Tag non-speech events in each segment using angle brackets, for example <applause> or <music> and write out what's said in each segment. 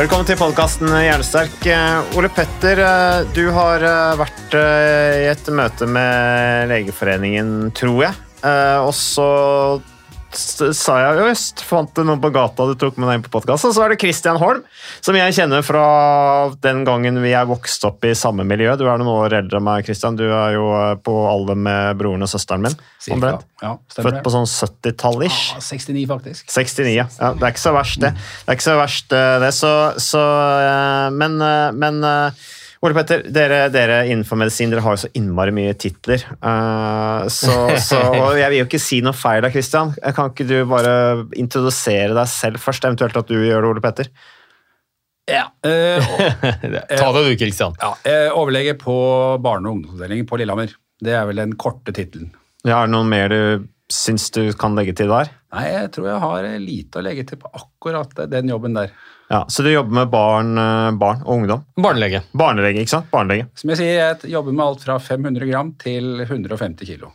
Velkommen til podkasten Hjernesterk. Eh, Ole Petter, eh, du har eh, vært i et møte med Legeforeningen, tror jeg. Og så sa jeg jo just, fant du noen på gata du tok med deg inn på podkast. Og så er det Christian Holm, som jeg kjenner fra den gangen vi er vokst opp i samme miljø. Du er noen år eldre enn meg, Christian. Du er jo eh, på alder med broren og søsteren min. Cirka. Ja, stemmer Født på sånn 70-tall-ish. Ja, 69, faktisk. 69, ja. ja. Det er ikke så verst, det. Det er ikke så verst, eh, det. Så, så eh, Men, men Ole Petter, dere, dere innenfor medisin dere har jo så innmari mye titler. Uh, så, så, og jeg vil jo ikke si noe feil av Christian. Kan ikke du bare introdusere deg selv først, eventuelt at du gjør det, Ole Petter? Ja, <laughs> Uh, Ta det du, Kristian. ja, eh, overlege på barne- og ungdomsavdelingen på Lillehammer. Det er vel den korte tittelen. Ja, er det noe mer du syns du kan legge til der? Nei, jeg tror jeg har lite å legge til på akkurat den jobben der. Ja, Så du jobber med barn, eh, barn og ungdom? Barnelege. Barnelege, ikke sant? Barnelege. Som jeg sier, jeg jobber med alt fra 500 gram til 150 kilo.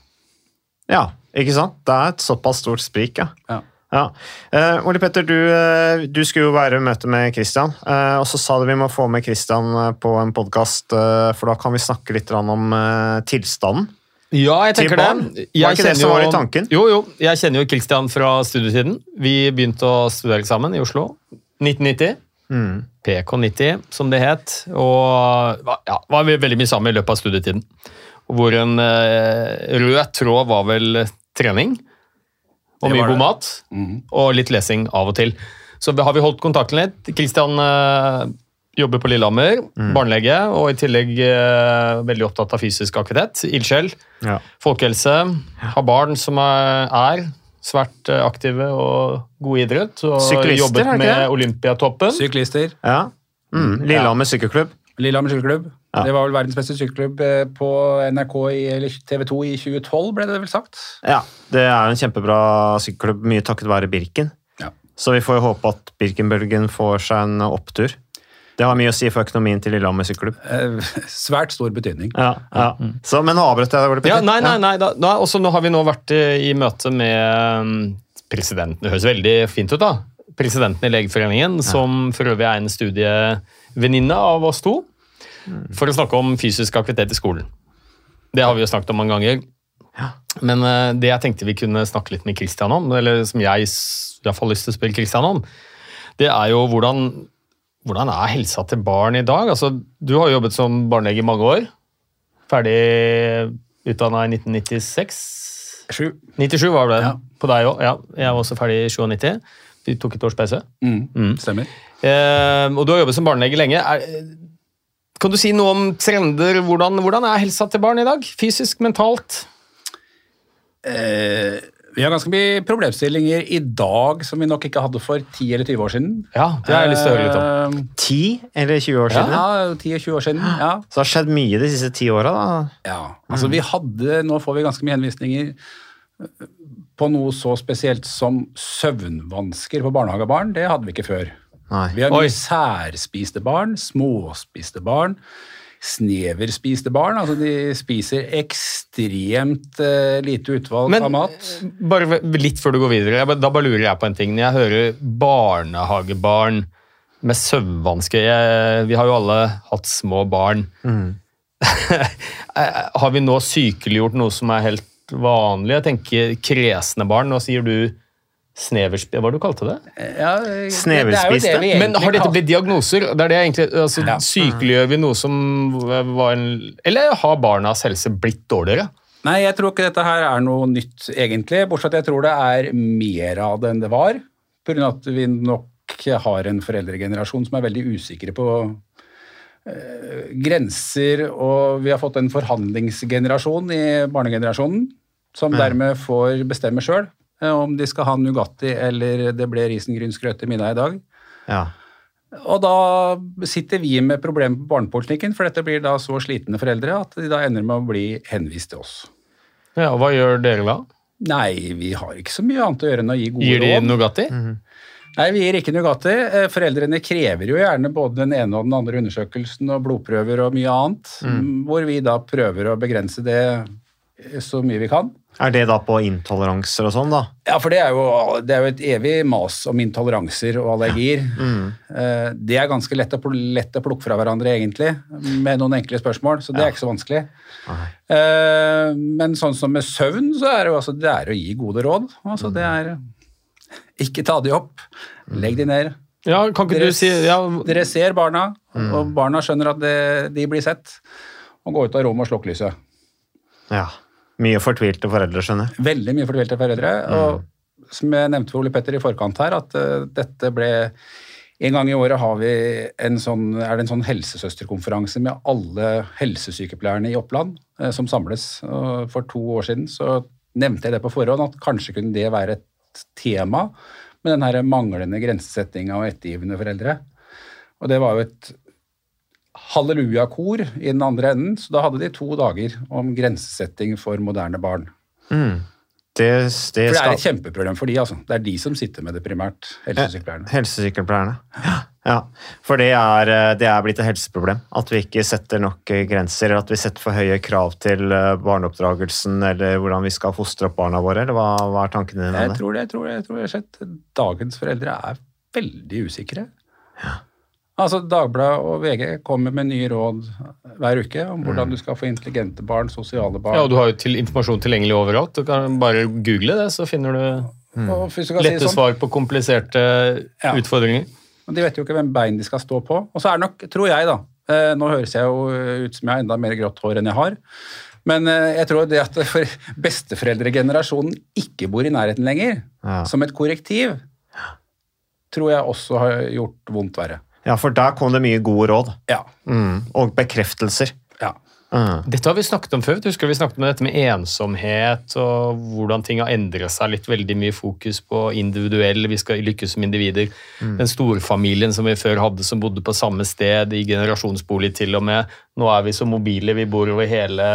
Ja, ikke sant? Det er et såpass stort sprik, ja. Ja. Ja. Uh, Ole Petter, du, eh, du skulle jo være i møte med Christian, uh, og så sa du vi må få med Christian på en podkast, uh, for da kan vi snakke litt om tilstanden. Ja, jeg tenker barn? Jeg Var ikke det som var i tanken? Jo, jo. Jeg kjenner jo Kristian fra studietiden. Vi begynte å studere sammen i Oslo. 1990. Mm. PK90, som det het. Og ja, var veldig mye sammen i løpet av studietiden. Hvor en eh, rød tråd var vel trening. Og mye god mat. Mm. Og litt lesing av og til. Så har vi holdt kontakten litt. Kristian eh, jobber på Lillehammer, Mm. barnelege, og i tillegg eh, veldig opptatt av fysisk aktivitet. Ildsjel, Ja. folkehelse. Har barn som er, er svært eh, aktive og gode i idrett. Og Syklister, jobbet er det ikke med det? Olympiatoppen. Syklister. ja. Mm. Lillehammer sykkelklubb. Lillehammer sykkelklubb. Ja. Det var vel verdens beste sykkelklubb eh, på NRK i, eller TV 2 i 2012, ble det vel sagt? Ja, det er en kjempebra sykkelklubb, mye takket være Birken. Ja. Så vi får jo håpe at Birkenbølgen får seg en opptur. Det har mye å si for økonomien til Lillehammer sykkelklubb. Eh, svært stor betydning. Ja, ja. Så, men nå avbrøt jeg deg, Ja, nei, nei, nei. Da, da, også nå har vi nå vært i, i møte med mm, presidenten. Det høres veldig fint ut, da. Presidenten i Legeforeningen, som for øvrig er en studievenninne av oss to. For å snakke om fysisk aktivitet i skolen. Det har vi jo snakket om mange ganger. Men eh, det jeg tenkte vi kunne snakke litt med Christian om, eller som jeg i hvert fall har lyst til å spørre Christian om, det er jo hvordan, hvordan er helsa til barn i dag? Altså, du har jobbet som barnelege i mange år. Ferdig utdanna i 1996. 7. 97 var det Ja. på deg òg. Ja, jeg var også ferdig i 97. Vi tok et års pause. Mm, Stemmer. Eh, og du har jobbet som barnelege lenge. Er, kan du si noe om trender? Hvordan, hvordan er helsa til barn i dag? Fysisk, mentalt? Eh, vi har ganske mye problemstillinger i dag som vi nok ikke hadde for 10 eller 20 år siden. Ja, det har jeg lyst til å høre litt om. om. 10 eller 20 år siden? Ja, 10-20 år siden. Ja. Så det har skjedd mye de siste ti åra, da. ja. Altså, vi hadde Nå får vi ganske mye henvisninger eh, på noe så spesielt som søvnvansker på barnehagebarn. Det hadde vi ikke før. Nei. Vi har mye særspiste barn, småspiste barn, sneverspiste barn. Altså de spiser ekstremt eh, lite utvalg Men av mat. bare litt før du går videre, jeg, da bare lurer jeg på en ting. Når jeg hører barnehagebarn med søvnvansker Vi har jo alle hatt små barn. <laughs> Har vi nå sykeliggjort noe som er helt vanlig? Jeg tenker kresne barn. Nå sier du sneverspist Hva var det du kalte det? Ja, Sneverspiste. det er det Sneverspiste. Men har dette blitt diagnoser? Det er det egentlig, altså, Ja. Sykeliggjør vi noe som var en Eller har barnas helse blitt dårligere? Nei, jeg tror ikke dette her er noe nytt, egentlig. Bortsett fra at jeg tror det er mer av det enn det var. Av at vi nok har en foreldregenerasjon som er veldig usikre på øh, grenser, og vi har fått en forhandlingsgenerasjon i barnegenerasjonen, som dermed får bestemme sjøl om de skal ha Nugatti eller det ble risengrynsgrøt til middag i dag. Ja. Og da sitter vi med problemer på barnepolitikken, for dette blir da så slitne foreldre at de da ender med å bli henvist til oss. Ja, og Hva gjør dere da? Nei, vi har ikke så mye annet å gjøre enn å gi gode Gir de Nugatti? Mm -hmm. Nei, vi gir ikke Nugatti. Eh, Foreldrene krever jo gjerne både den ene og den andre undersøkelsen og blodprøver og mye annet, hvor vi da prøver å begrense det så mye vi kan. Er det da på intoleranser og sånn, da? Ja, for det er, jo, det er jo et evig mas om intoleranser og allergier. Mm. Det er ganske lett å, lett å plukke fra hverandre, egentlig, med noen enkle spørsmål, så det er ikke så vanskelig. Nei. Men sånn som med søvn, så er det jo altså, det er å gi gode råd. Altså, det er ikke ta de opp, legg de ned. Ja, kan ikke Dere, du si ja, dere ser barna, og barna skjønner at det, de blir sett, og gå ut av rommet og slukk lyset. Ja. Mye fortvilte foreldre, skjønner jeg. Veldig mye fortvilte foreldre. Og som jeg nevnte for Ole Petter i forkant her, at uh, dette ble En gang i året har vi en sånn, er det en sånn helsesøsterkonferanse med alle helsesykepleierne i Oppland eh, som samles. Og for to år siden så nevnte jeg det på forhånd, at kanskje kunne det være et tema med den her manglende grensesettinga og ettergivende foreldre. Og det var jo et hallelujakor i den andre enden, så da hadde de to dager om grensesetting for moderne barn. Det, det For det er et kjempeproblem for de, altså. Det er de som sitter med det primært, helsesykepleierne. Helsesykepleierne. Ja. ja. For det er, eh, det er blitt et helseproblem. At vi ikke setter nok eh, grenser, eller at vi setter for høye krav til eh, barneoppdragelsen, eller hvordan vi skal fostre opp barna våre. Eller hva, hva er tankene dine? Jeg tror det, jeg tror det, jeg tror det. Dagens foreldre er veldig usikre. Altså, Dagbladet og VG kommer med nye råd hver uke om hvordan du skal få intelligente barn, sosiale barn. ja, og Du har jo til informasjon tilgjengelig overalt. Du kan bare google det, så finner du mm. kan si sånn, svar på kompliserte Ja. utfordringer. De vet jo ikke hvem bein de skal stå på. Og så er det nok, tror jeg da, eh, nå høres jeg jo ut som jeg har enda mer grått hår enn jeg har, men eh, jeg tror det at <laughs> for besteforeldregenerasjonen ikke bor i nærheten lenger, Ja. som et korrektiv, tror jeg også har gjort vondt verre. Ja, for der kom det mye gode råd. Ja. Mm. Og bekreftelser. ja. Mm. Dette har vi snakket om før. Husker vi snakket om dette med ensomhet og hvordan ting har endret seg litt. Veldig mye fokus på individuell, vi skal lykkes som individer. Den storfamilien som vi før hadde, som bodde på samme sted, i generasjonsbolig til og med. Nå er vi så mobile, vi bor over hele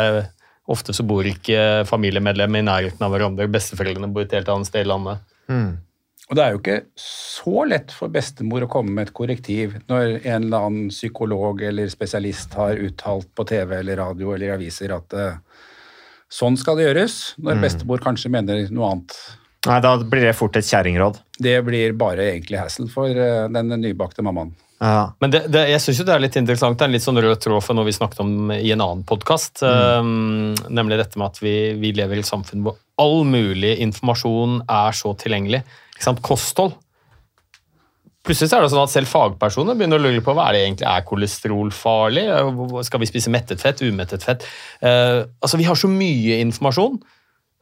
Ofte så bor ikke familiemedlemmer i nærheten av hverandre. Besteforeldrene bor et helt annet sted i landet. Og det er jo ikke så lett for bestemor å komme med et korrektiv når en eller annen psykolog eller spesialist har uttalt på TV eller radio eller i aviser at uh, sånn skal det gjøres, når bestemor kanskje mener noe annet. Nei, da blir det fort et kjerringråd. Det blir bare egentlig hassle for uh, den nybakte mammaen. Ja. Men det, det, jeg syns det er litt interessant. Det er en litt sånn rød tråd for noe vi snakket om i en annen podkast. nemlig dette med at vi, vi lever i et samfunn hvor all mulig informasjon er så tilgjengelig. Ikke sant? Kosthold. Plutselig er det sånn at selv fagpersoner begynner å lure på hva er det egentlig er kolesterol farlig? Skal vi spise mettet fett, umettet fett? Uh, altså Vi har så mye informasjon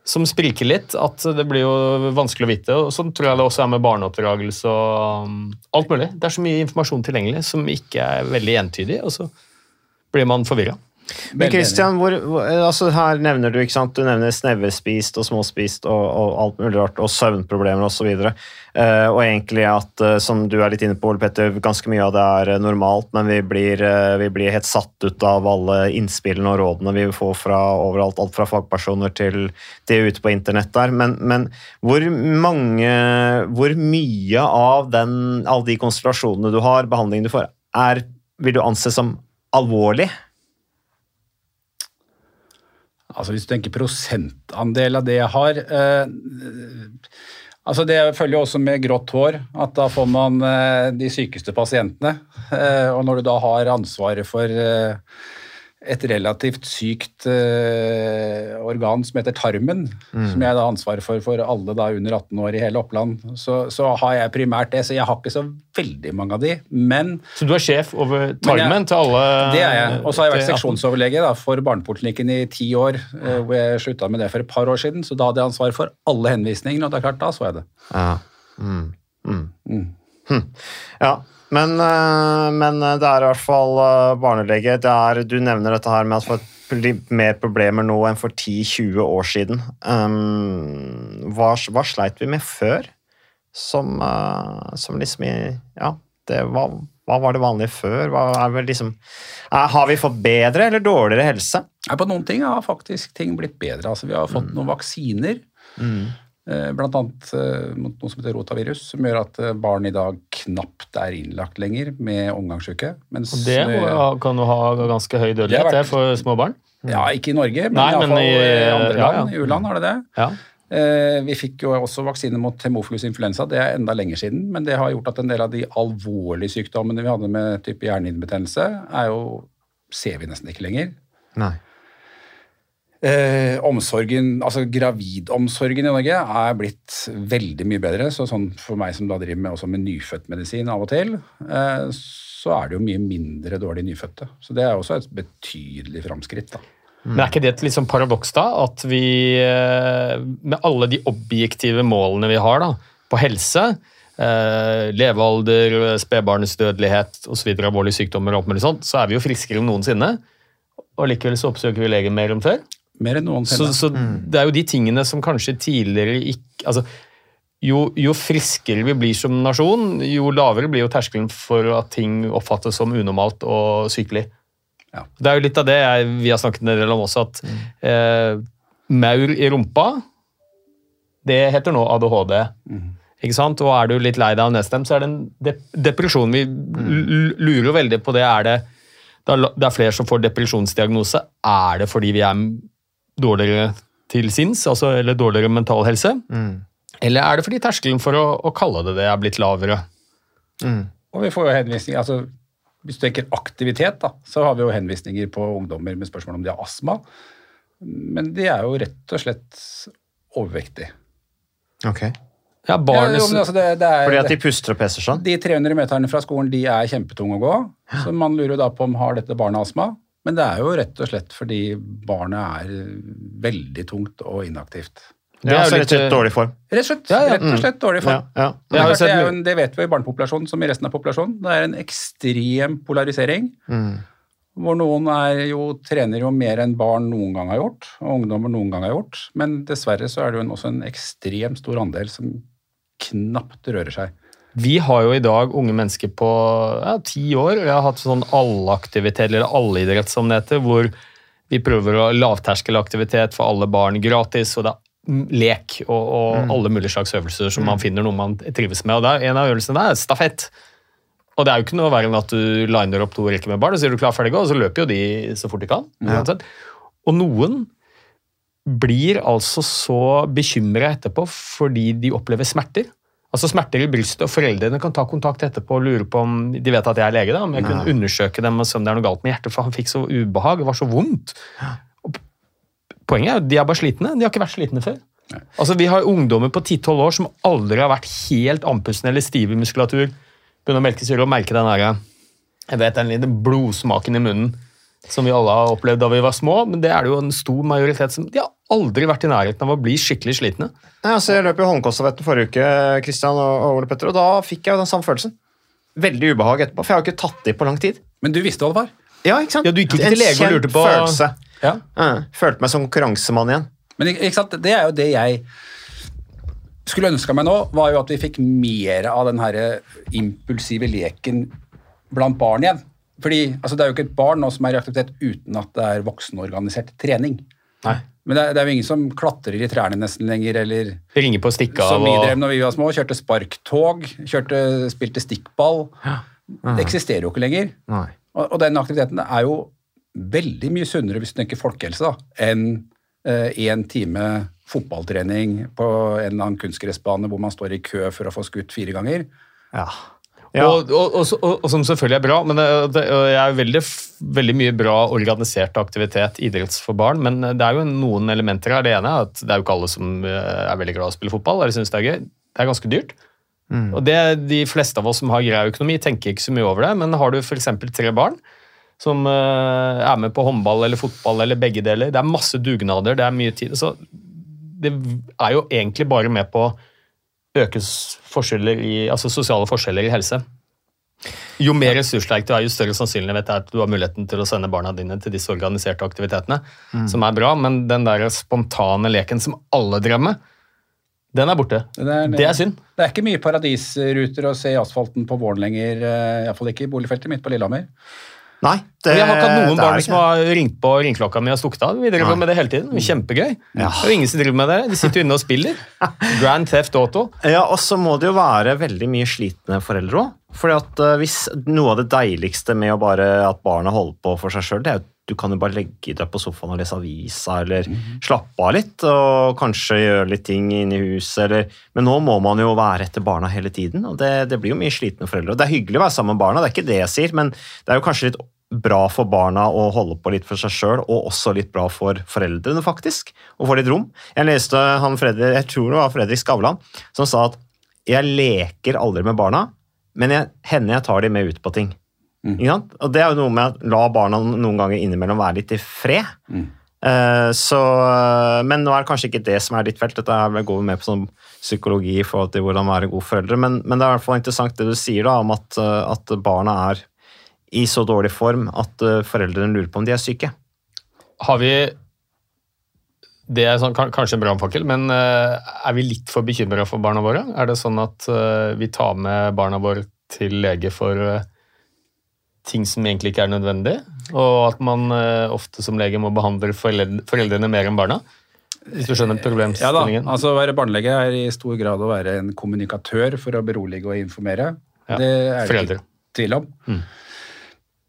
som spriker litt, at det blir jo vanskelig å vite. og Sånn tror jeg det også er med barneoppdragelse og um, alt mulig. Det er så mye informasjon tilgjengelig som ikke er veldig entydig, og så blir man forvirra. Men Christian, hvor, hvor, altså her nevner du ikke sant, du nevner snevespist og småspist og, og alt mulig rart, og søvnproblemer osv. Og, uh, og egentlig at, eh, som du er litt inne på, Ole Petter, ganske mye av det er eh, normalt, men vi blir, eh, vi blir helt satt ut av alle innspillene og rådene vi får fra overalt, alt fra fagpersoner til det ute på internett der. Men, men hvor mange Hvor mye av den, alle de konstellasjonene du har, behandlingen du får, er, vil du anse som alvorlig? Altså Hvis du tenker prosentandel av det jeg har eh, altså Det følger jo også med grått hår, at da får man eh, de sykeste pasientene. Eh, og når du da har ansvaret for eh, et relativt sykt eh, organ som heter tarmen, som jeg da har ansvaret for for alle da under 18 år i hele Oppland, så, så har jeg primært det. Så jeg har ikke så veldig mange av de, men Så du er sjef over tarmen jeg- til alle det er jeg. Og så har jeg vært seksjonsoverlege da, for barnepoliklinikken i ti år, eh, hvor jeg slutta med det for et par år siden. Så da hadde jeg ansvar for alle henvisningene, og det er klart, da så jeg det. Ja. Mm. Mm. Hm. ja. Men, eh, men det er i hvert fall eh, barnelege. Det er, du nevner dette her med at for mer problemer nå enn for 10-20 år siden. Um, hva, hva sleit vi med før? Som, uh, som liksom i Ja, det var hva var det vanlige før? Vel liksom, er, har vi fått bedre eller dårligere helse? På noen ting har faktisk ting blitt bedre. Altså, vi har fått noen vaksiner, eh, blant annet eh, mot noe som heter rotavirus, som gjør at eh, barn i dag knapt er innlagt lenger med omgangssyke. Mens, Og det eh, kan jo ha ganske høy dødelighet vært- det, for små barn. Ja, ikke i Norge, men Nei, i men i, i- andre ja, land. ja. I U-land har det det. Ja. Eh, Vi fikk jo også vaksine mot hemofilus influensa, det er enda lenger siden, men det har gjort at en del av de alvorlige sykdommene vi hadde med type hjernehinnebetennelse, er ser vi nesten ikke lenger. Nei. Eh, omsorgen, altså Gravidomsorgen i Norge er blitt veldig mye bedre. så sånn For meg som da driver med, med nyfødtmedisin av og til, eh, så er det jo mye mindre dårlig nyfødte. Så det er også et betydelig framskritt. da. Men er ikke det et liksom paradoks, da? At vi, eh, med alle de objektive målene vi har da, på helse, eh, levealder, spedbarnsdødelighet osv., alvorlige sykdommer og alt sånt, så er vi jo friskere enn noensinne. Og likevel så oppsøker vi legen mer enn før. Mer enn Så, noensinne. så det er jo de tingene som kanskje tidligere ikke altså, jo, jo friskere vi blir som nasjon, jo lavere blir jo terskelen for at ting oppfattes som unormalt og sykelig. Ja. Det er jo litt av det jeg, vi har snakket en del om også, at eh, maur i rumpa, det heter nå ADHD. Ikke sant? Og er du litt lei deg av nedstemt, så er det en dep depresjon. Vi l- lurer jo veldig på det. Er det, det er flere som får depresjonsdiagnose. Er det fordi vi er dårligere til sinns, altså, eller dårligere mental helse? Eller er det fordi terskelen for å, å kalle det det er blitt lavere? Og vi får jo henvisninger, altså Hvis du tenker aktivitet, da, så har vi jo henvisninger på ungdommer med spørsmål om de har astma. Men de er jo rett og slett overvektige. Ok. Ja, barnet, Ja, jo, altså det, det er, Fordi at de puster og peser sånn? De 300 meterne fra skolen de er kjempetunge å gå, så man lurer jo da på om har dette barnet astma. Men det er jo rett og slett fordi barnet er veldig tungt og inaktivt. Det er jo litt, rett og slett dårlig form. Rett og slett, Ja, ja. Rett og slett dårlig form. Ja, ja. Det, er klart, det, jo en, det vet vi i barnepopulasjonen som i resten av populasjonen. Det er en ekstrem polarisering. Hvor noen er jo, trener jo mer enn barn noen gang har gjort, og ungdommer noen gang har gjort. Men dessverre så er det jo en, også en ekstremt stor andel som knapt rører seg. Vi har jo i dag unge mennesker på ja, ti år. Vi har hatt sånn allaktivitet, eller allidrett som det heter, hvor vi prøver å lavterskelaktivitet for alle barn gratis. og det er mm, lek og, og alle mulige slags øvelser som man finner noe man trives med. og det er En av øvelsene der er stafett. Og det er jo ikke noe verre enn at du liner opp to rekker med barn, og så sier du klar, ferdig, og så løper jo de så fort de kan. Ja. Og noen blir altså så bekymra etterpå fordi de opplever smerter. Altså smerter i brystet, og foreldrene kan ta kontakt etterpå og lure på om de vet at jeg er lege, da, om jeg kunne undersøke dem og se om det er noe galt med hjertet, for han fikk så ubehag, det var så vondt. Og poenget er jo, de er bare slitne, de har ikke vært slitne før. Altså Vi har ungdommer på 10-12 år som aldri har vært helt andpustne eller stive i muskulatur. Begynner å melke syre og merke den der, jeg vet, den blodsmaken i munnen som vi alle har opplevd da vi var små, men det er det jo en stor majoritet som de har aldri vært i nærheten av å bli skikkelig slitne. Nei, altså, jeg løp jo Holmenkollstafetten forrige uke, Christian og, Ole Petter, og da fikk jeg jo den samme følelsen. Veldig ubehag etterpå, for jeg har jo ikke tatt i på lang tid. Men du visste hva det var? Ja, ikke sant? Ja, du gikk ikke til lege og lurte på- følelse. Ja. Ja, følte meg som konkurransemann igjen. Men ikke ikke sant, det er jo det jeg skulle ønska meg nå, var jo at vi fikk mer av den her impulsive leken blant barn igjen. Fordi altså, Det er jo ikke et barn nå som er i aktivitet uten at det er voksenorganisert trening. Nei. Men det er, det er jo ingen som klatrer i trærne nesten lenger, eller Ringer på å stikke av som vi drev når vi var små. Kjørte sparktog, kjørte, spilte stikkball. Ja. Det eksisterer jo ikke lenger. Nei. Og, og den aktiviteten er jo veldig mye sunnere hvis du tenker folkehelse, da, enn én time fotballtrening på en eller annen kunstgressbane hvor man står i kø for å få skutt fire ganger. Ja. Ja. Og, og, og, og, som selvfølgelig er bra, men det, det er veldig, veldig mye bra organisert aktivitet, idretts for barn, men det er jo noen elementer her. Det ene er at det er jo ikke alle som eh, er veldig glad i å spille fotball, eller synes det er gøy. Det er ganske dyrt. Og det, De fleste av oss som har grei økonomi, tenker ikke så mye over det, men har du f.eks. tre barn som eh, er med på håndball eller fotball eller begge deler, det er masse dugnader, det er mye tid. så Det er jo egentlig bare med på å øke s- forskjeller i, altså sosiale forskjeller i helse. Jo mer ressurssterk du er, jo større sannsynlighet er at du har muligheten til å sende barna dine til disse organiserte aktivitetene, som er bra, men den der spontane leken som alle drømmer, den er borte. Det er, Det er synd. Det er ikke mye paradisruter å se i asfalten på våren lenger, eh, iallfall ikke i boligfeltet mitt på Lillehammer. Nei, det, jeg har ikke hatt noen barn som har ringt på ringeklokka mi og stukket av. Vi driver Nei. med det hele tiden. Kjempegøy. Ja. Det er ingen som driver med det. De sitter jo inne og spiller. <laughs> Grand Theft Auto. Ja, og så må det jo være veldig mye slitne foreldre òg. Fordi at eh, hvis Noe av det deiligste med å bare at barna holder på for seg sjøl, det er jo du kan jo bare legge deg på sofaen og lese avisa, eller slappe av litt, og kanskje gjøre litt ting inne i huset, eller Men nå må man jo være etter barna hele tiden, og det, det blir jo mye slitne foreldre. Og det er hyggelig å være sammen med barna, det er ikke det jeg sier, men det er jo kanskje litt bra for barna å holde på litt for seg sjøl, og også litt bra for foreldrene, faktisk. Å få litt rom. Jeg leste han Fredrik, jeg tror det var Fredrik Skavlan, som sa at jeg leker aldri med barna, men jeg, henne jeg tar de med ut på ting. Ikke sant? Og det er jo noe med at la barna noen ganger innimellom være litt i fred. Eh, så, men nå er det kanskje ikke det som er ditt felt. Dette er går mer med på sånn psykologi i forhold til hvordan være god foreldre. Men, men det er i hvert fall interessant det du sier da, om at, eh, at barna er i så dårlig form at eh, foreldrene lurer på om de er syke. Har vi Det er sånn, kanskje en brannfakkel, men eh, er vi litt for bekymra for barna våre? Er det sånn at eh, vi tar med barna våre til lege for eh, ting som egentlig ikke er nødvendig? Og at man eh, ofte som lege må behandle foreldrene mer enn barna? Hvis du skjønner problemstillingen? Ja da, altså Å være barnelege er i stor grad å være en kommunikatør for å berolige og informere. Ja, Det er det ikke tvil om. Mm.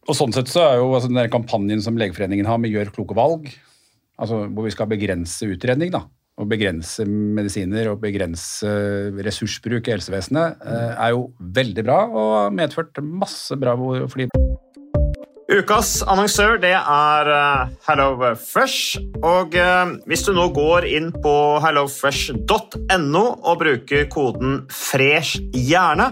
Og sånn sett så er jo altså, den der kampanjen som Legeforeningen har med Gjør kloke valg, altså hvor vi skal begrense utredning, da, og begrense medisiner og begrense ressursbruk i helsevesenet, eh, er jo veldig bra og har medført masse bra fordi Ukas annonsør det er eh, HelloFresh. Og eh, hvis du nå går inn på hellofresh.no og bruker koden 'fresh hjerne',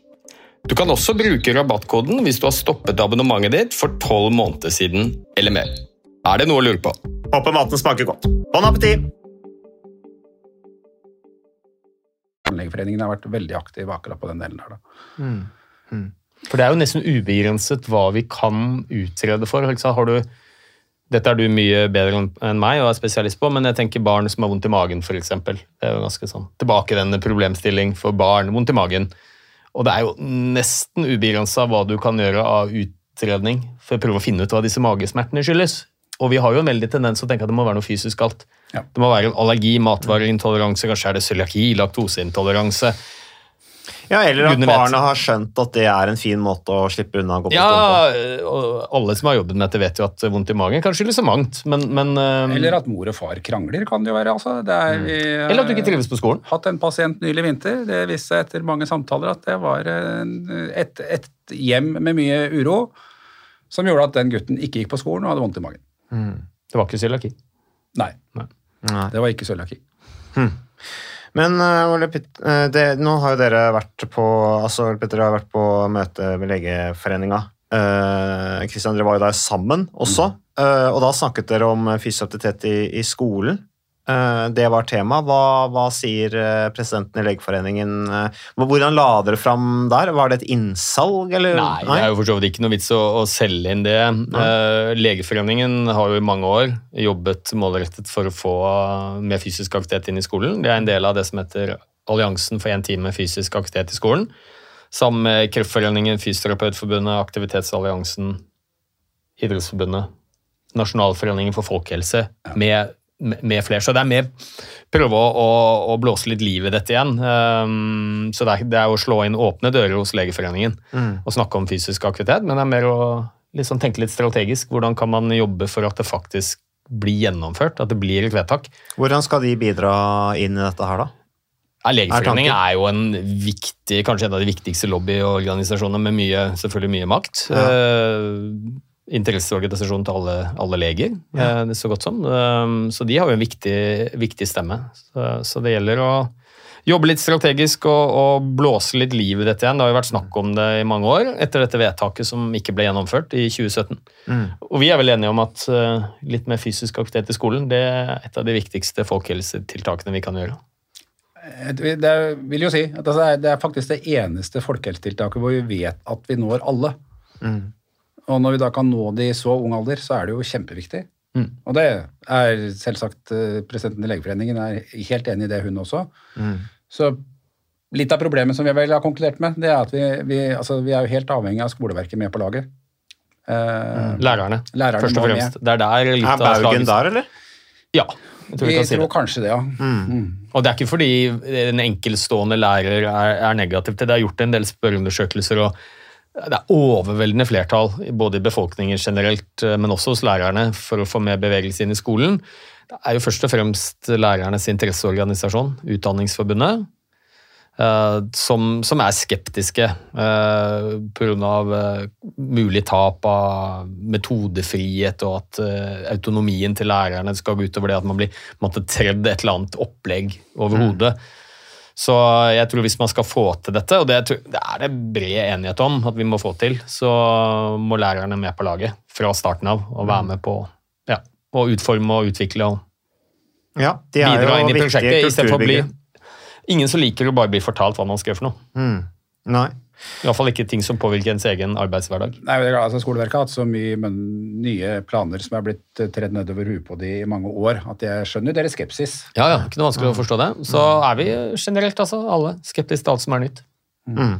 Du kan også bruke rabattkoden hvis du har stoppet abonnementet ditt for tolv måneder siden eller mer. Er det noe å lure på? Håper maten smaker godt. Bon appétit! Tannlegeforeningen har vært veldig aktiv akkurat på den delen her. da. For det er jo nesten ubegrenset hva vi kan utrede for. Har du, dette er du mye bedre enn- enn meg og er spesialist på, men jeg tenker barn som har vondt i magen, f.eks. Det er jo ganske sånn tilbakevendende problemstilling for barn. Vondt i magen. Og det er jo nesten ubegrensa hva du kan gjøre av utredning for å prøve å finne ut hva disse magesmertene skyldes. Og vi har jo en veldig tendens til å tenke at det må være noe fysisk galt. Ja. Det må være en allergi, matvareintoleranse, kanskje er det cøliaki, laktoseintoleranse. Ja, Eller at barna har skjønt at det er en fin måte å slippe unna å gå på skolen Ja, og alle som har jobbet med dette, vet jo at vondt i magen kan skyldes så mangt, men, men eh, Eller at mor og far krangler, kan det jo være. altså. Det er, vi, Eller at du ikke trives på skolen. hatt en pasient nylig vinter. Det viste seg etter mange samtaler at det var en, et, et hjem med mye uro som gjorde at den gutten ikke gikk på skolen og hadde vondt i magen. Det var ikke cøliaki. Nei, Nei. det var ikke cøliaki. Men Ole eh, det, nå har jo dere vært på altså Petter har vært på møte med Legeforeninga. Uh, Kristian, dere var jo der sammen også. Eh, og da snakket dere om fysisk aktivitet i, i skolen. Eh, det var tema. Hva, hva sier eh, presidenten i Legeforeningen? eh, hvordan la dere fram der? Var det et innsalg, eller? Nei, det er jo for så vidt ikke noe vits å, å selge inn det. Eh, Legeforeningen har jo i mange år jobbet målrettet for å få mer fysisk aktivitet inn i skolen. Det er en del av det som heter Alliansen for én time fysisk aktivitet i skolen. Sammen med Kreftforeningen, Fysioterapeutforbundet, Aktivitetsalliansen, Idrettsforbundet, Nasjonalforeningen for folkehelse, med, med, med flere. Så det er med prøve å, å, å blåse litt liv i dette igjen. Um, så det er, det er å slå inn åpne dører hos Legeforeningen og snakke om fysisk aktivitet, men det er mer å liksom tenke litt strategisk. Hvordan kan man jobbe for at det faktisk blir gjennomført, at det blir et vedtak? Hvordan skal de bidra inn i dette her, da? Ja, Legeforeningen tanken? er jo en viktig, kanskje en av de viktigste lobbyorganisasjonene med mye, selvfølgelig mye makt. Ja. Eh, interesseorganisasjon til alle, alle leger, ja. det er så godt som. Eh, så de har jo en viktig, viktig stemme. Så, så det gjelder å jobbe litt strategisk og, og blåse litt liv i dette igjen. Det har jo vært snakk om det i mange år, etter dette vedtaket som ikke ble gjennomført i 2017. Og vi er vel enige om at eh, litt mer fysisk aktivitet i skolen det er et av de viktigste folkehelsetiltakene vi kan gjøre. Det er, vil jo si at altså, det er- faktisk det eneste folkehelsetiltaket hvor vi vet at vi når alle. Og når vi da kan nå de i så ung alder, så er det jo kjempeviktig. Og det er selvsagt eh, presidenten i Legeforeningen er helt enig i det, hun også. Så litt av problemet som vi vel har konkludert med, det er at vi, vi, altså, vi er jo helt avhengig av skoleverket med på laget. Eh, Lærerne, Lærerne først og må Med. Det er der litt Er Baugen der, eller? Ja, jeg tror vi, vi kan si tror det. kanskje det, ja. Og det er ikke fordi en enkeltstående lærer er, er negativ til det. Det er gjort en del spørreundersøkelser, og det er overveldende flertall både i befolkningen generelt, eh, men også hos lærerne, for å få mer bevegelse inn i skolen. Det er jo først og fremst lærernes interesseorganisasjon, Utdanningsforbundet, eh, som, som er skeptiske uh, pga. Uh, mulig tap av metodefrihet og at eh, autonomien til lærerne skal gå utover det at man blir tredd et eller annet opplegg over hodet. Så jeg tror hvis man skal få til dette, og det, er det bred enighet om at vi må få til, så må lærerne med på laget fra starten av og være med på ja, å utforme og utvikle og Ja, bidra inn i prosjektet, istedenfor å bli. Ingen som liker å bare bli fortalt hva man skal gjøre for noe. Mm. Nei. Iallfall ikke ting som påvirker ens egen arbeidshverdag. Nei, det er altså Skoleverket har hatt så mye nye planer som er blitt eh, tredd nedover huet på de i mange år, at jeg skjønner deres skepsis. Ja, ja, ikke noe vanskelig å forstå det. Så er vi generelt, altså, alle skeptiske til alt som er nytt. Mm.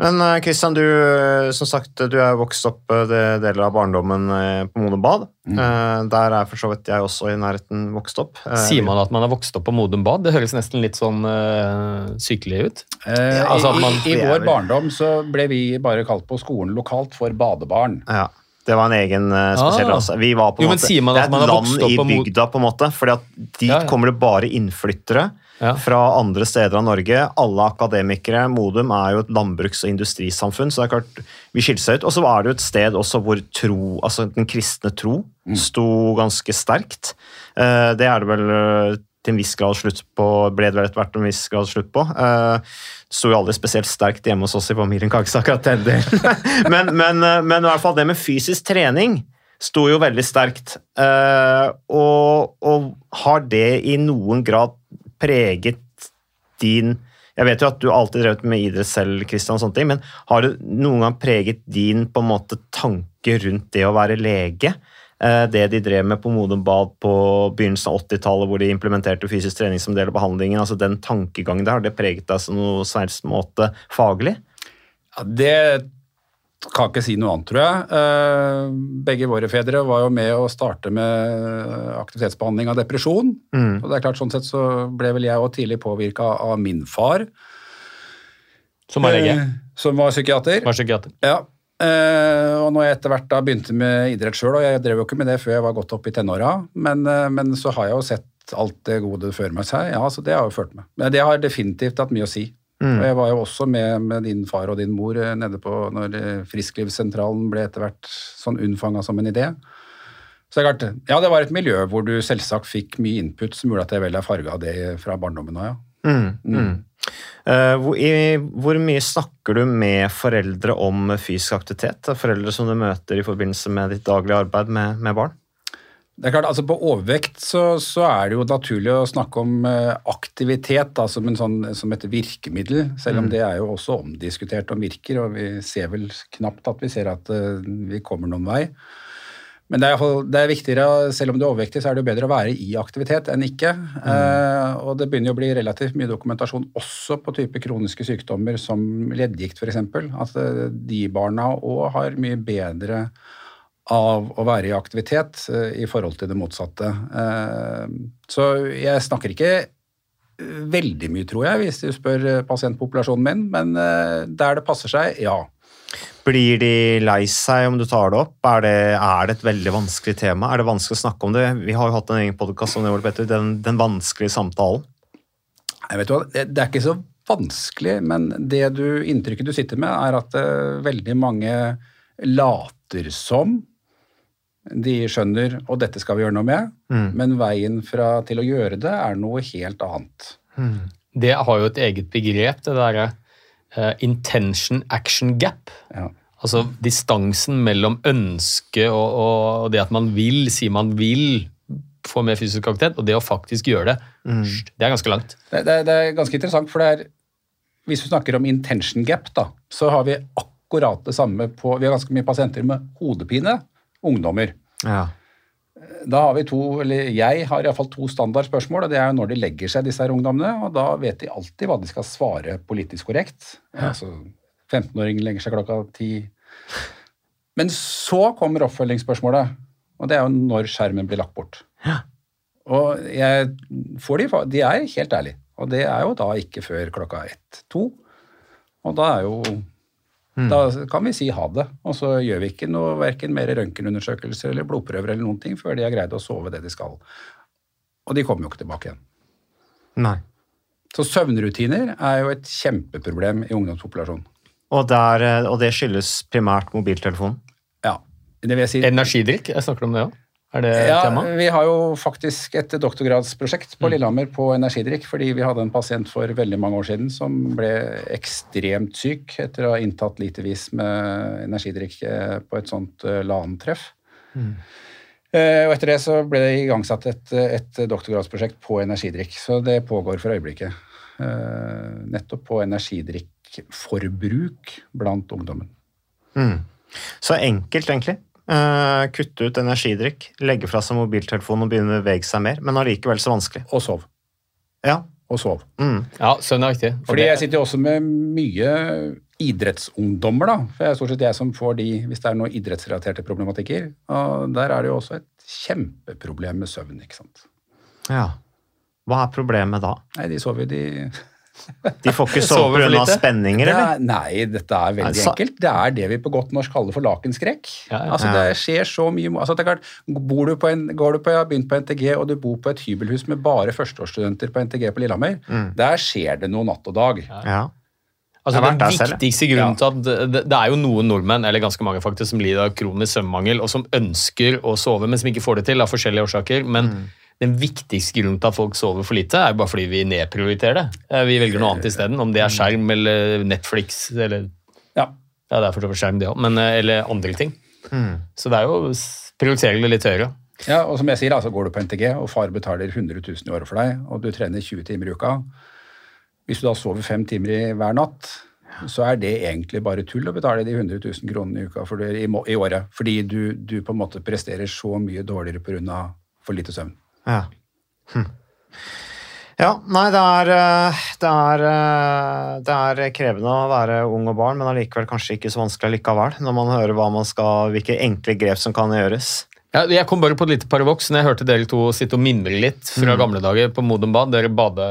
Men Kristian, du, eh, som sagt, du er vokst opp eh, det deler av barndommen eh, på Modum Bad. Mm. Der er for så vidt jeg også i nærheten vokst opp. Eh, Sier man at man er vokst opp på Modum Bad? Det høres nesten litt sånn uh, sykelig ut. Eh, altså man- i, I vår barndom så ble vi bare kalt på skolen lokalt for badebarn. Ja, det var en egen eh, spesiell Ah. rase. Vi var på en Jo, måte, det er et land i bygda, på en måte, fordi at dit Ja, ja. kommer det bare innflyttere Ja. fra andre steder av Norge. Alle akademikere. Modum er jo et landbruks- og industrisamfunn, så det er klart vi skilte seg ut. Og så var det jo et sted også hvor tro, altså den kristne tro sto ganske sterkt. Eh, Det er det vel eh, til en viss grad slutt på, ble det vel etter hvert en viss grad slutt på. Eh, Det sto jo aldri spesielt sterkt hjemme hos oss i familien, kan akkurat den delen. <laughs> men, men, men i hvert fall det med fysisk trening sto jo veldig sterkt. Og, og har det i noen grad preget din Jeg vet jo at du alltid har drevet med idrett selv, Christian, og sånne ting, men har det noen gang preget din på en måte tanke rundt det å være lege? Eh, Det de drev med på Modum Bad på begynnelsen av 80-tallet, hvor de implementerte fysisk trening som del av behandlingen, altså den tankegangen der, har det preget deg på noe svært måte faglig? Ja, det kan ikke si noe annet, tror jeg. Eh, Begge våre fedre var jo med å starte med aktivitetsbehandling av depresjon. Mm. Og det er klart, sånn sett så ble vel jeg òg tidlig påvirka av min far, Som var lege. eh, som var psykiater. Var psykiater. Ja. Eh, og når jeg etter hvert da begynte med idrett sjøl, og jeg drev jo ikke med det før jeg var godt opp i tenåra, men, eh, men så har jeg jo sett alt det gode det fører med seg. Ja, så det har jo ført med. Men det har definitivt hatt mye å si. Mm. Og jeg var jo også med, med din far og din mor eh, nede på når eh, Frisklivssentralen ble etter hvert sånn unnfanga som en idé. Så det er klart, ja, det var et miljø hvor du selvsagt fikk mye input som gjorde at jeg vel er farga av det fra barndommen av, ja. Mm, mm. Uh, hvor, i, hvor mye snakker du med foreldre om fysisk aktivitet? Foreldre som du møter i forbindelse med ditt daglige arbeid med, med barn? Det er klart, altså På overvekt så, så er det jo naturlig å snakke om eh, aktivitet da, som, en sånn, som et virkemiddel, selv om det er jo også omdiskutert om virker, og vi ser vel knapt at vi ser at eh, vi kommer noen vei. Men det er, det er viktigere, selv om du er overvektig, så er det jo bedre å være i aktivitet enn ikke. Eh, og det begynner jo å bli relativt mye dokumentasjon også på type kroniske sykdommer som leddgikt f.eks. At eh, de barna òg har mye bedre av å være i aktivitet eh, i forhold til det motsatte. Eh, så jeg snakker ikke eh, veldig mye, tror jeg, hvis du spør pasientpopulasjonen min, men der det passer seg, ja. Blir de lei seg om du tar det opp? Er det, er det et veldig vanskelig tema? Er det vanskelig å snakke om det? Vi har jo hatt en egen podkast om det, Petter, den, den vanskelige samtalen. Jeg vet hva, det, det er ikke så vanskelig, men det du, inntrykket du sitter med, er at uh, veldig mange later som de skjønner, og dette skal vi gjøre noe med, men veien fra, til å gjøre det er noe helt annet. Det har jo et eget begrep, det derre uh, intention action gap. Ja. Altså distansen mellom ønske og, og det at man vil, sier man vil få mer fysisk aktivitet, og det å faktisk gjøre det, det er ganske langt. Det, det, det er ganske interessant, for det er, hvis vi snakker om intention gap, da, så har vi akkurat det samme på Vi har ganske mye pasienter med hodepine, ungdommer. Ja. Da har vi to, eller jeg har iallfall to standardspørsmål, og det er jo når de legger seg, disse her ungdommene, og da vet de alltid hva de skal svare politisk korrekt. Altså, 15-åringen legger seg klokka ti. Men så kommer oppfølgingsspørsmålet, og det er jo når skjermen blir lagt bort. Og jeg får de, de er helt ærlige, og det er jo da ikke før klokka ett-to. Og da er jo Da kan vi si ha det, og så gjør vi ikke noe verken mer røntgenundersøkelser eller blodprøver eller noen ting før de har greid å sove det de skal. Og de kommer jo ikke tilbake igjen. Nei. Så søvnrutiner er jo et kjempeproblem i ungdomspopulasjonen. Og, der, eh, og det skyldes primært mobiltelefonen? Ja, det vil jeg si. Energidrikk, jeg snakker om det òg. Er det Ja, tema? vi har jo faktisk et doktorgradsprosjekt på Lillehammer på energidrikk, fordi vi hadde en pasient for veldig mange år siden som ble ekstremt syk etter å ha inntatt litervis med energidrikk eh, på et sånt eh, LAN-treff. Mm. Og etter det så ble det igangsatt et, et doktorgradsprosjekt på energidrikk, så det pågår for øyeblikket. Eh, Nettopp på energidrikk energidrikkforbruk blant ungdommen. Mm. Så enkelt, egentlig. Eh, kutte ut energidrikk, legge fra seg mobiltelefonen og begynne å bevege seg mer, men allikevel så vanskelig. Og sov. Ja. Og sov. Mm. Ja, søvn er riktig. Fordi det- jeg sitter jo også med mye idrettsungdommer, da. For det er stort sett jeg som får de hvis det er noen idrettsrelaterte problematikker. Og der er det jo også et kjempeproblem med søvn, ikke sant. ja. Hva er problemet da? Nei, de sover, de De får ikke <laughs> sove pga. spenninger, spenninger, det eller? er, Nei, dette er veldig Altså- enkelt. Det er det vi på godt norsk kaller for lakenskrekk. Ja, ja. Altså, det skjer så mye altså, det er klart, bor du på en, Går du på, jeg har begynt på NTG, og du bor på et hybelhus med bare førsteårsstudenter på NTG på Lillehammer, der skjer det noe natt og dag. Ja. Altså, den viktigste grunnen til at det, det er jo noen nordmenn, eller ganske mange faktisk, som lider av kronisk søvnmangel, og som ønsker å sove, men som ikke får det til av forskjellige årsaker. Men Mm. Den viktigste grunnen til at folk sover for lite, er jo bare fordi vi nedprioriterer det. Eh, Vi velger noe annet isteden, om det er skjerm eller Netflix eller Ja. Ja, det er for så vidt skjerm, det òg, men eh, eller andre ting. Så det er jo prioriterer litt høyere. Ja, og som jeg sier, altså går du på NTG, og far betaler 100 000 i året for deg, og du trener 20 timer i uka Hvis du da sover fem timer i hver natt, så er det egentlig bare tull å betale de 100 000 kronene i uka for det, i, i året. Fordi du, du på en måte presterer så mye dårligere pga. for lite søvn. Ja. Hm. Ja, nei, det er, eh, det er eh, Det er krevende å være ung og barn, men allikevel kanskje ikke så vanskelig likevel, når man hører man skal, hvilke enkle grep som kan gjøres. Ja, jeg kom bare på et lite paradoks når jeg hørte dere to sitte og mimre litt fra gamle dager på Modum Bad. Dere bade,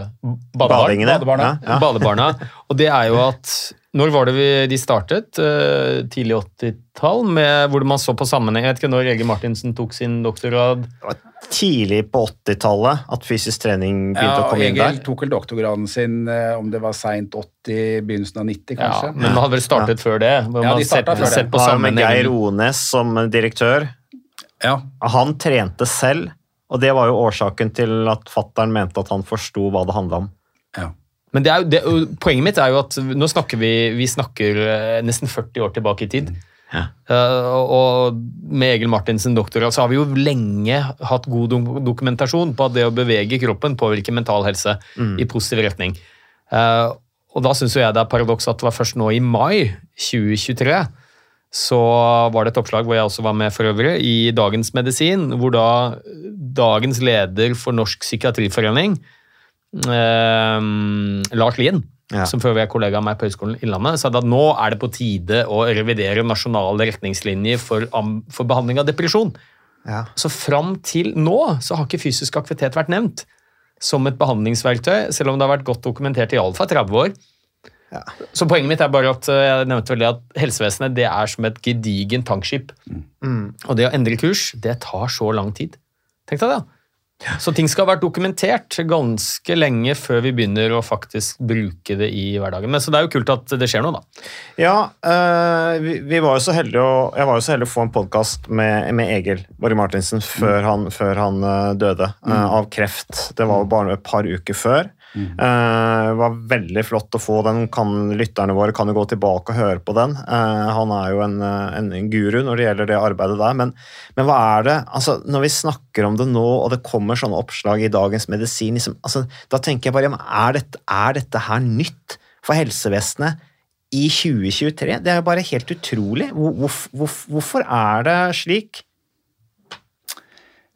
badebarn. Badebarna. Ja, ja. Badebarna. Og det er jo at Når var det vi, de startet? Uh, tidlig 80-tall, hvor man så på sammenheng Jeg vet ikke når Egil Martinsen tok sin doktorgrad. Det var tidlig på 80-tallet at fysisk trening begynte Ja, å komme komme inn der. Egil tok vel doktorgraden sin eh, om det var seint 80, begynnelsen av 90, kanskje. Ja, men man hadde vel startet før det. Hvor Ja, man de sett, før det. sett på med Geir. Ones som direktør. Ja. Han trente selv, og det var jo årsaken til at fattern mente at han forsto hva det handla om. ja. Men det er det, poenget mitt er jo at nå snakker vi, vi snakker eh, nesten 40 år tilbake i tid. Ja. Uh, og, med Egil Martinsen doktorgrad så har vi jo lenge hatt god dok- dokumentasjon på at det å bevege kroppen påvirker mental helse i positiv retning. Uh, og da syns jeg det er paradoks at det var først nå i mai 2023 så var det et oppslag hvor jeg også var med for øvrig, i Dagens Medisin, hvor da dagens leder for Norsk psykiatriforening, Lars Lien, Ja. som før vi er kollega av meg på Høgskolen Innlandet, sa at nå er det på tide å revidere nasjonale retningslinjer for, for behandling av depresjon. Ja. Så fram til nå så har ikke fysisk aktivitet vært nevnt som et behandlingsverktøy, selv om det har vært godt dokumentert i iallfall 30 år. Så poenget mitt er bare at eh, jeg nevnte vel det at helsevesenet det er som et gedigent tankskip. Og det å endre kurs, det tar så lang tid. Tenk deg det. Så ting skal ha vært dokumentert ganske lenge før vi begynner å faktisk bruke det i hverdagen. Men så det er jo kult at det skjer noe, da. Ja, eh, vi, vi var jo så heldige å, jeg var jo så heldig å få en podkast med, med Egil Borre Martinsen før han, før han eh, døde mm. av kreft. Det var jo bare et par uker før. Eh, det var veldig flott å få den. Kan, lytterne våre kan jo gå tilbake og høre på den. Eh, han er jo en, eh, en, en guru når det gjelder det arbeidet der. Men, men hva er det altså, Når vi snakker om det nå, og det kommer sånne oppslag i Dagens Medisin, liksom, altså, da tenker jeg bare er dette, er dette her nytt for helsevesenet? i 2023. Det er jo bare helt utrolig. Hvor, hvorf- hvorfor er det slik?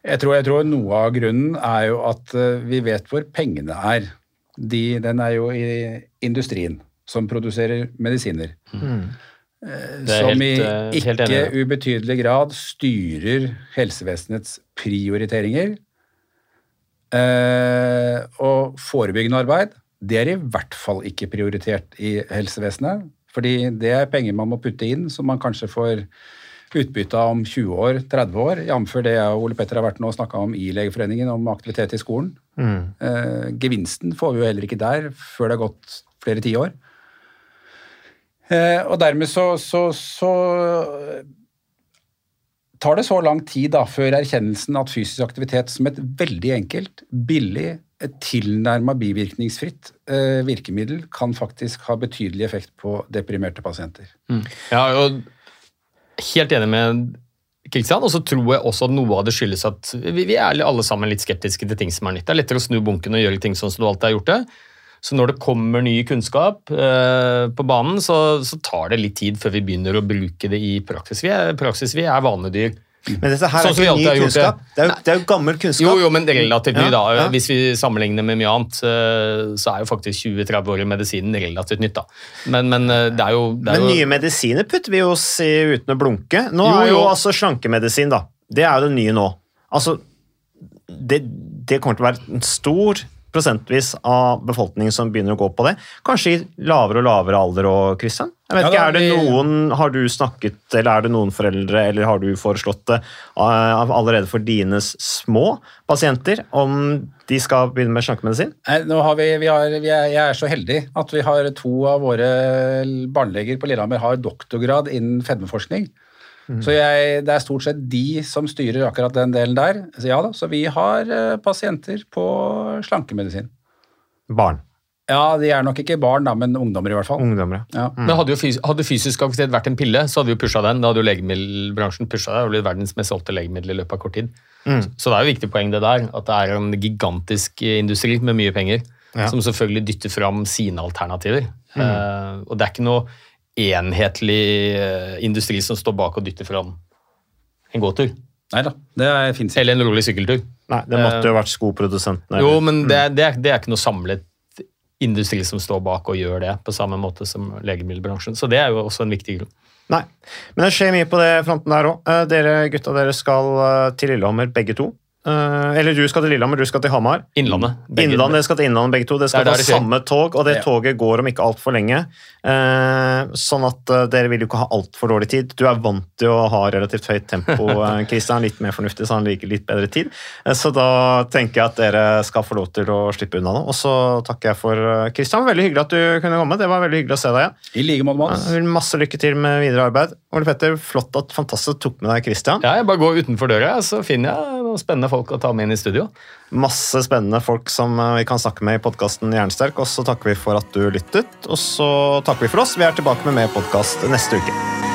Jeg tror, jeg tror noe av grunnen er jo at vi vet hvor pengene er. De, den er jo i industrien, som produserer medisiner. Eh, er som helt, i eh, helt ikke enig, ubetydelig grad styrer helsevesenets prioriteringer. Eh, og forebyggende arbeid, det er i hvert fall ikke prioritert i helsevesenet. Fordi det er penger man må putte inn, som man kanskje får utbytte av om 20 år, 30 år, jf. det jeg og Ole Petter har vært nå og snakka om i Legeforeningen, om aktivitet i skolen. Eh, gevinsten får vi jo heller ikke der før det har gått flere tiår. Eh, og dermed så, så, så tar det så lang tid da, før erkjennelsen at fysisk aktivitet som et veldig enkelt, billig, tilnærma bivirkningsfritt eh, virkemiddel kan faktisk ha betydelig effekt på deprimerte pasienter. Mm. Ja, jo helt enig med Kristian, og så tror jeg også at noe av det skyldes at vi, vi er alle sammen litt skeptiske til ting som er nytt. Det er lettere å snu bunken og gjøre ting sånn som du alltid har gjort det. Så når det kommer ny kunnskap eh, på banen, så, så tar det litt tid før vi begynner å bruke det i praksis. Vi er, praksis, vi er vanedyr. Men dette her Sånn er ikke ny kunnskap. det. Det er, jo, det er jo gammel kunnskap. Jo, jo, men relativt ny, Ja, da. ja. Hvis vi sammenligner med mye annet, eh, så er jo faktisk 20-30 år i medisinen relativt nytt, da. Men, men eh, det er jo, det er Men nye medisiner putter vi oss i uten å blunke. Nå Jo, er jo jo. altså slankemedisin, da. Det er jo det nye nå. Altså, det, det kommer til å være en stor prosentvis av befolkningen som begynner å gå på det. Kanskje i lavere og lavere alder òg, Christian? Jeg vet Ja, ikke, er det noen, Har du snakket, eller er det noen foreldre, eller har du foreslått det eh, allerede for dine små pasienter, om de skal begynne med slankemedisin? Nå har vi, vi har, vi er, jeg er så heldig at vi har to av våre barneleger på Lillehammer har doktorgrad innen fedmeforskning. Så jeg, det er stort sett de som styrer akkurat den delen der. Så ja da, så vi har eh, pasienter på slankemedisin. Barn. Ja, de er nok ikke barn, da, men ungdommer i hvert fall. Ungdommer, ja. Men hadde, jo fys hadde fysisk aktivitet vært en pille, så hadde vi pusha den. Da hadde jo legemiddelbransjen pusha det. Hadde blitt verdens mest solgte legemiddel i løpet av kort tid. Mm. Så det er jo et viktig poeng det der, at det er en gigantisk industri med mye penger, Ja. som selvfølgelig dytter fram sine alternativer. Mm. Uh, og det er ikke noe enhetlig eh, industri som står bak og dytter fram en gåtur. Nei da, det fins Eller en rolig sykkeltur. Nei, det måtte jo vært skoprodusentene. Jo, men det, det, er, det er ikke noe samlet industri som står bak og gjør det, på samme måte som legemiddelbransjen. Så det er jo også en viktig grunn. Nei, men det skjer mye på det fronten der òg. Dere gutta dere skal eh, til Lillehammer begge to. Eh, Eller du skal til Lillehammer, du skal til Hamar. Innlandet. begge- Innlandet dere skal til Innlandet begge to. Dere skal Det ta det samme tog, og det Ja. toget går om ikke altfor lenge. Eh, sånn at eh, dere vil jo ikke ha altfor dårlig tid. Du er vant til å ha relativt høyt tempo, Kristian. <laughs> Christian. Litt mer fornuftig, så han liker litt bedre tid. Så da tenker jeg at dere skal få lov til å slippe unna nå. Og så takker jeg for Kristian. Christian. Veldig hyggelig at du kunne komme. Det var veldig hyggelig å se deg igjen. I like måte, Mats. Masse lykke til med videre arbeid. Ole Petter, flott at fantastisk tok med deg Christian. Ja, jeg bare går utenfor døra, så finner jeg noen spennende folk å ta med inn i studio. Masse spennende folk som eh, vi kan snakke med i podkasten Jernsterk. Og så takker vi for at du lyttet. Og så takker vi for oss. Vi er tilbake med mer podkast neste uke.